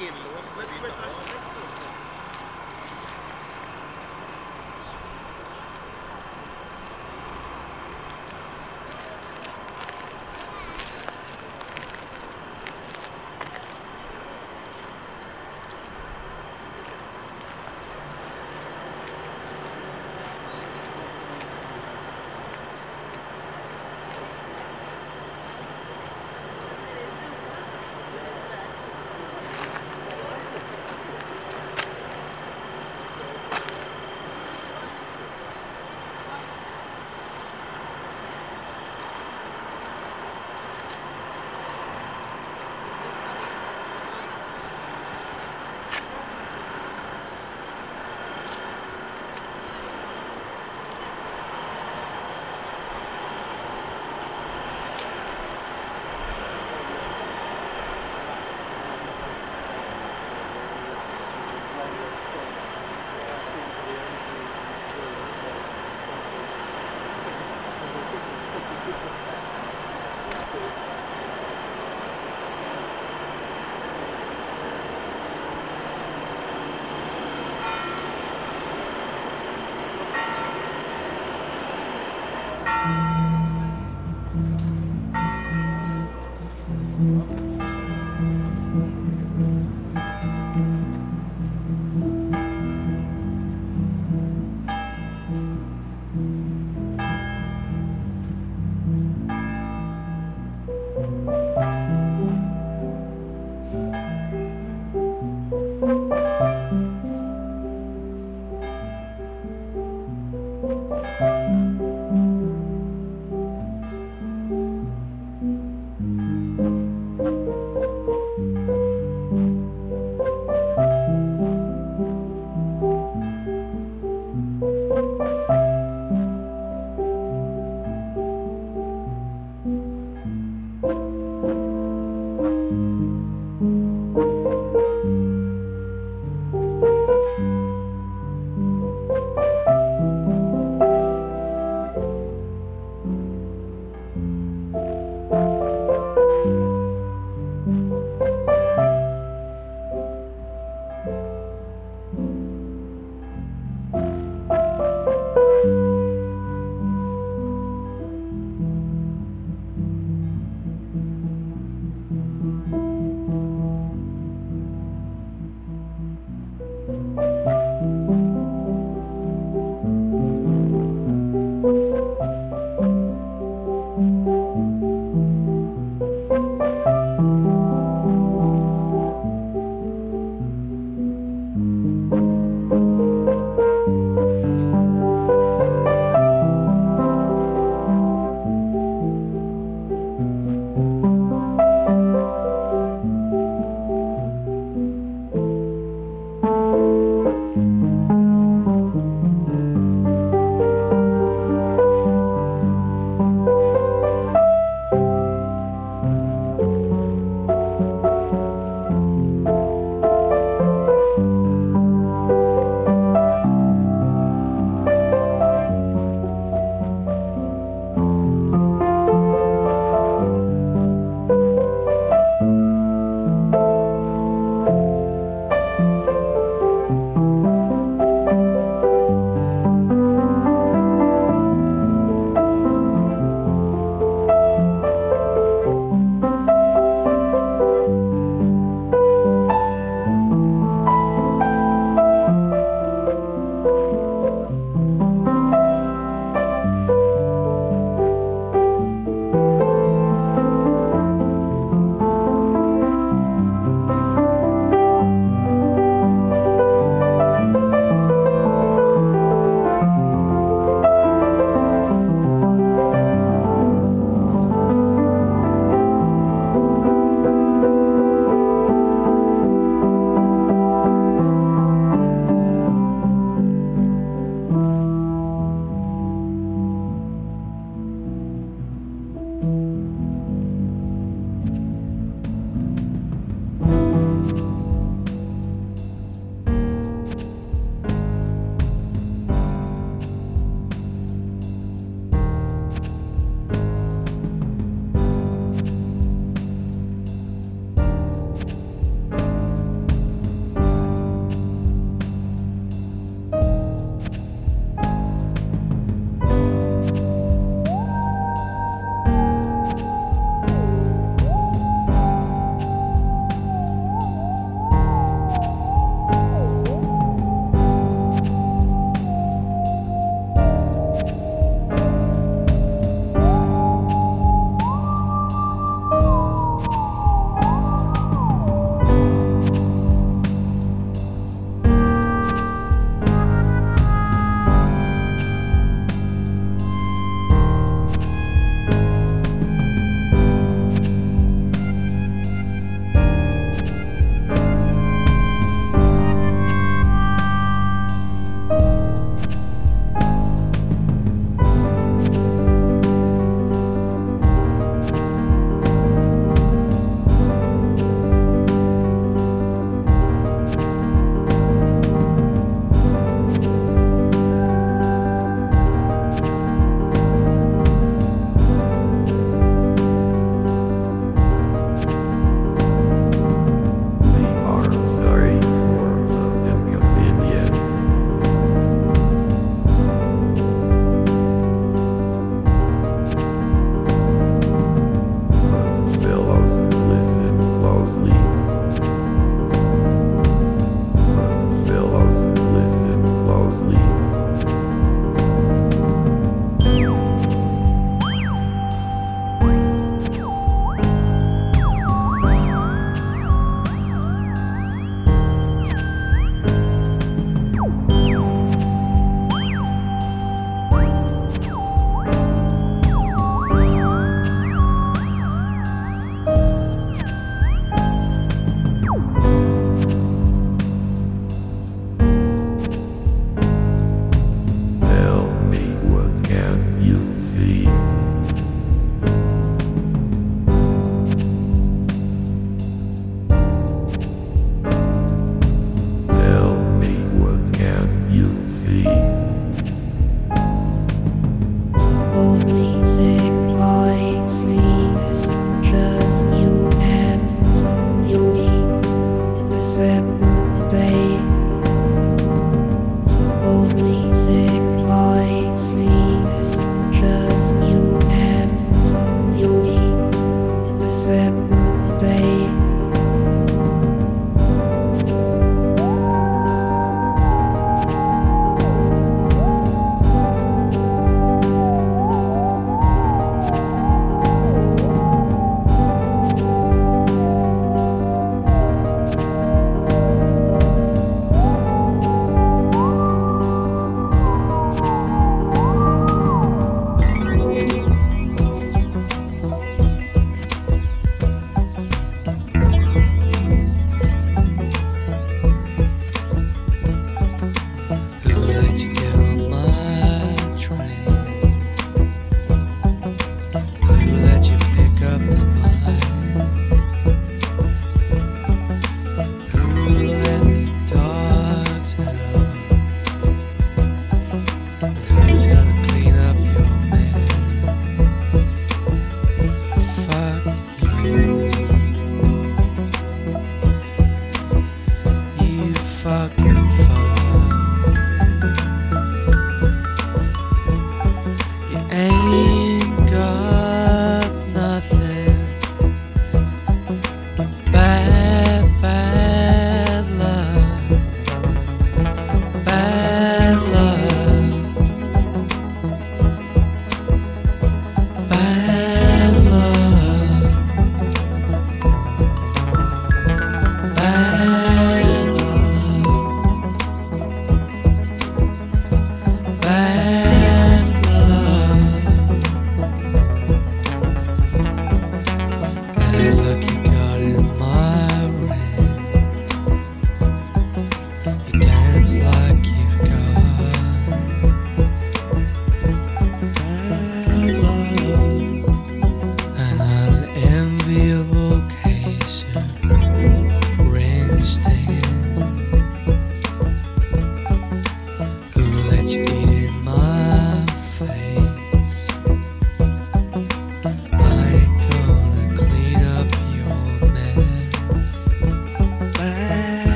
inlåst med Mm-hmm.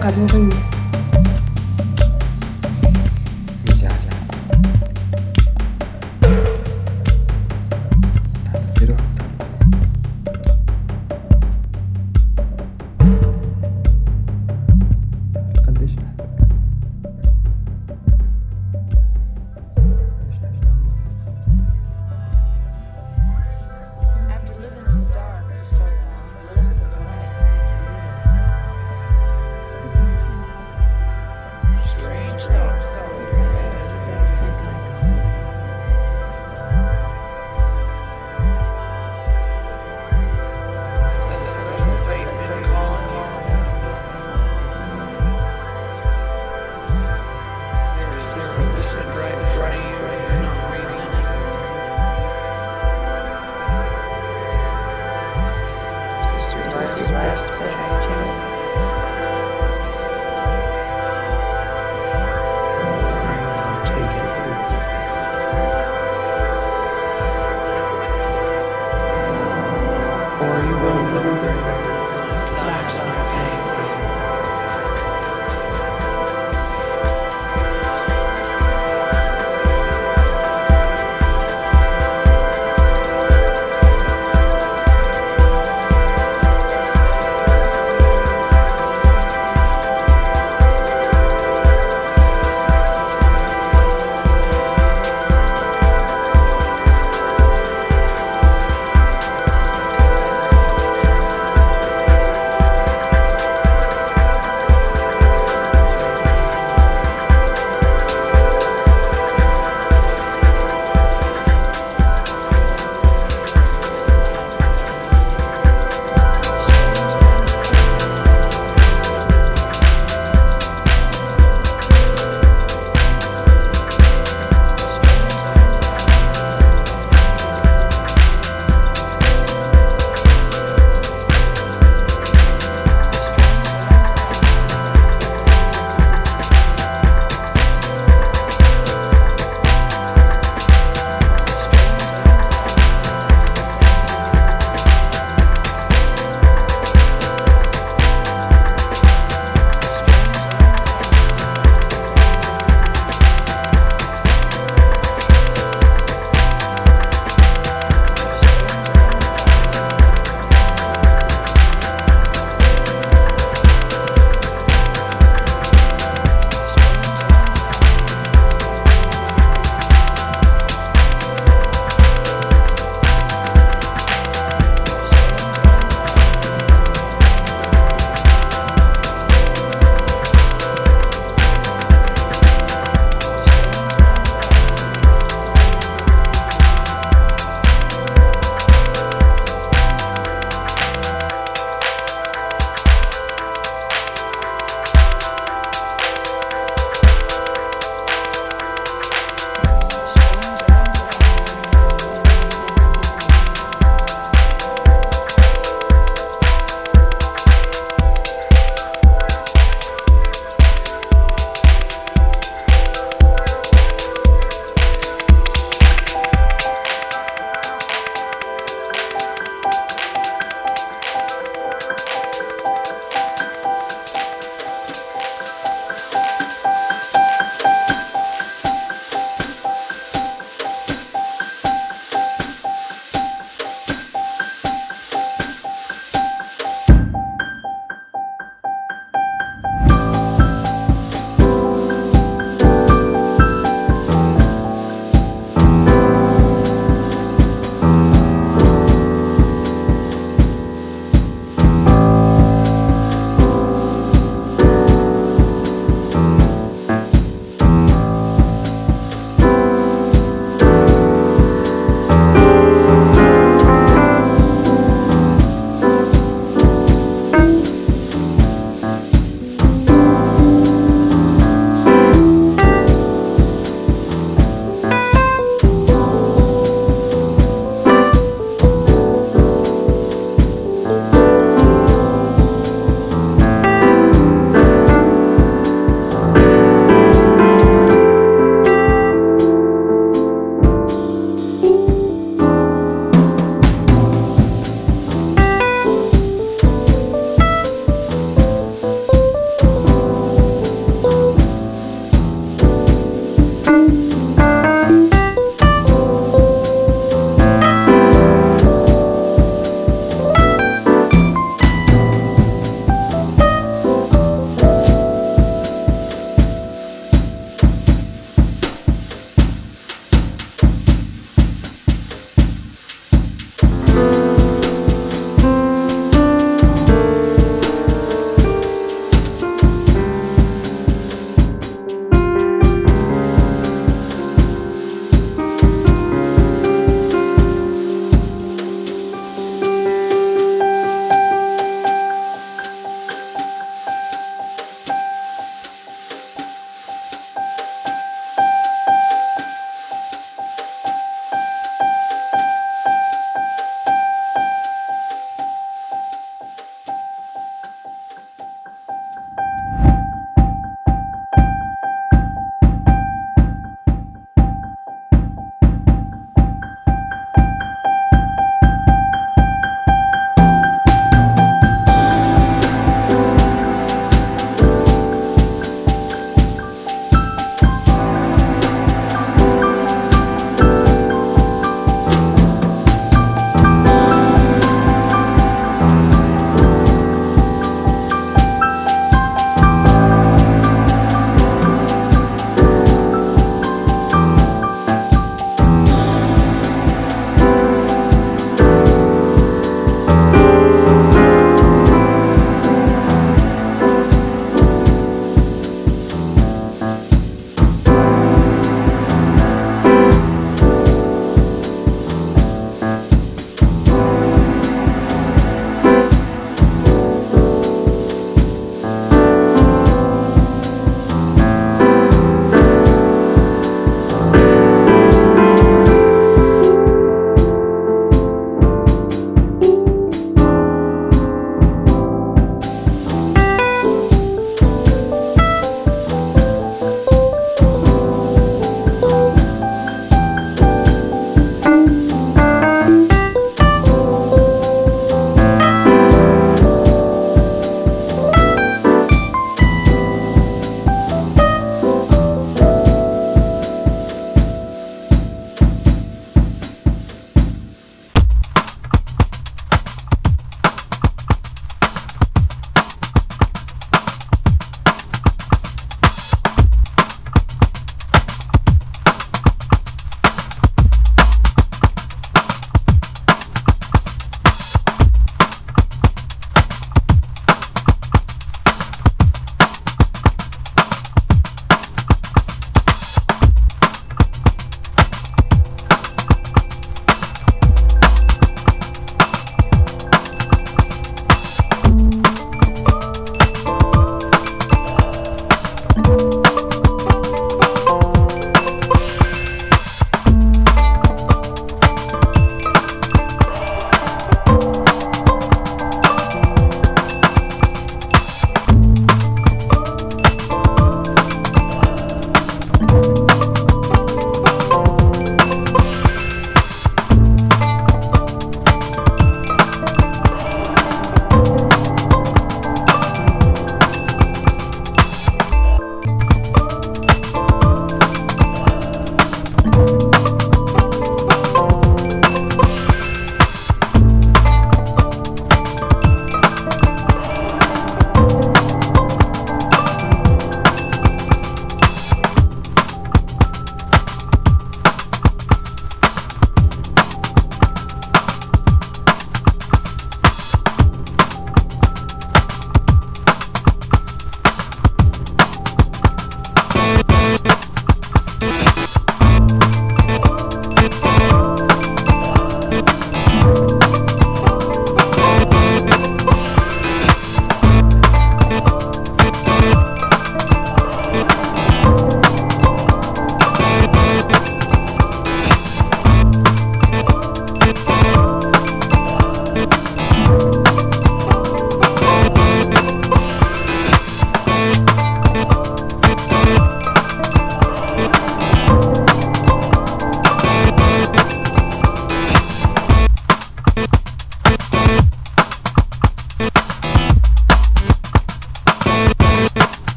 à l'origine.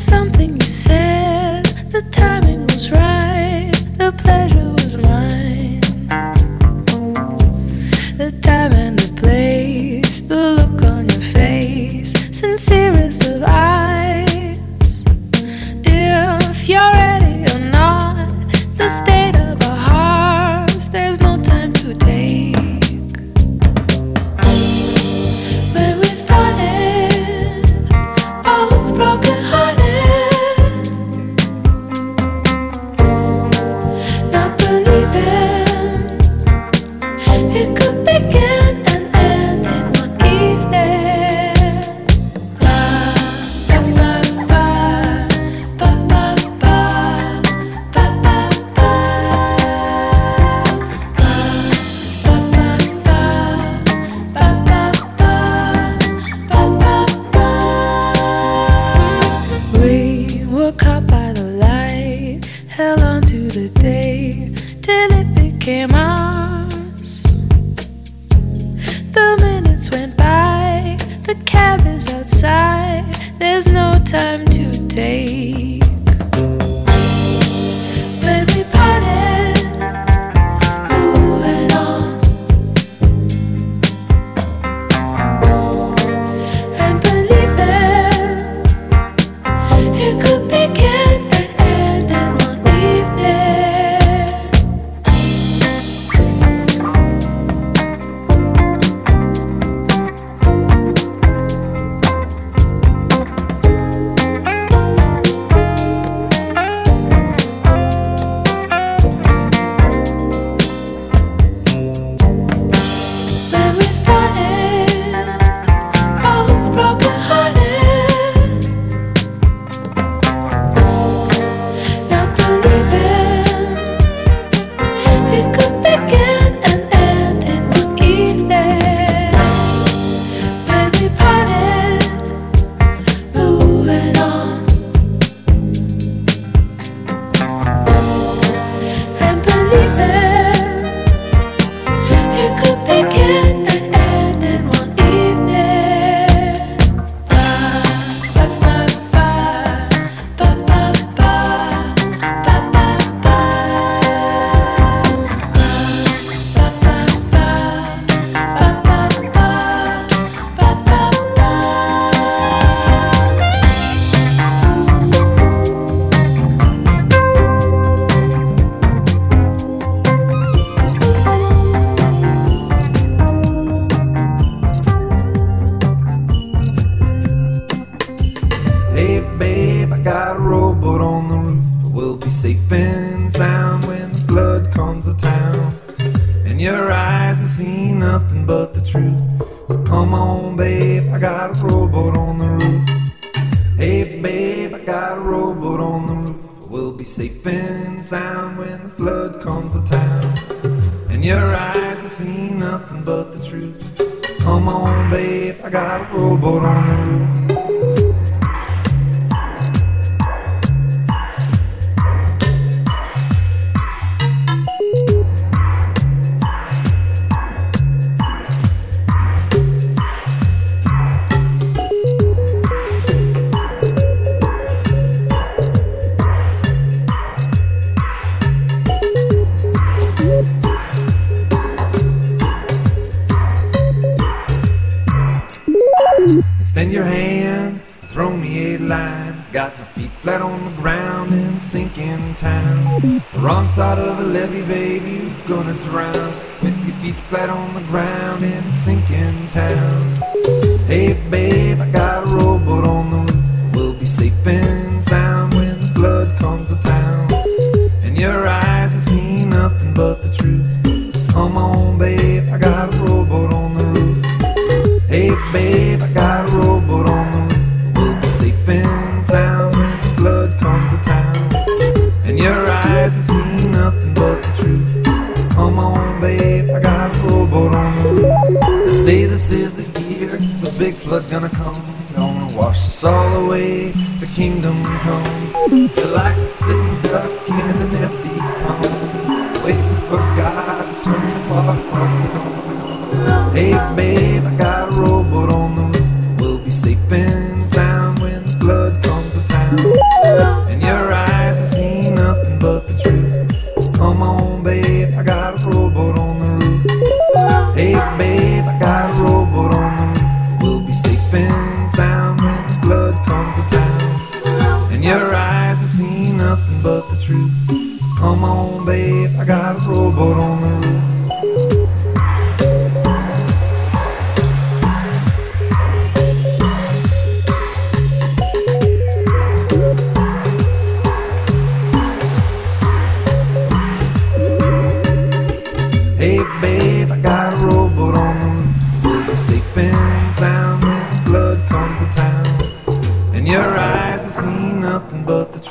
Something you said. The timing town. Wrong side of the levee, baby, you're gonna drown. With your feet flat on the ground in a sinking town. Hey, babe, I got gonna come, gonna wash us all away. The kingdom come. You like sitting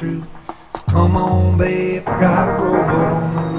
truth. So come on, babe, I got a robot on the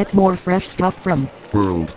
Get more fresh stuff from World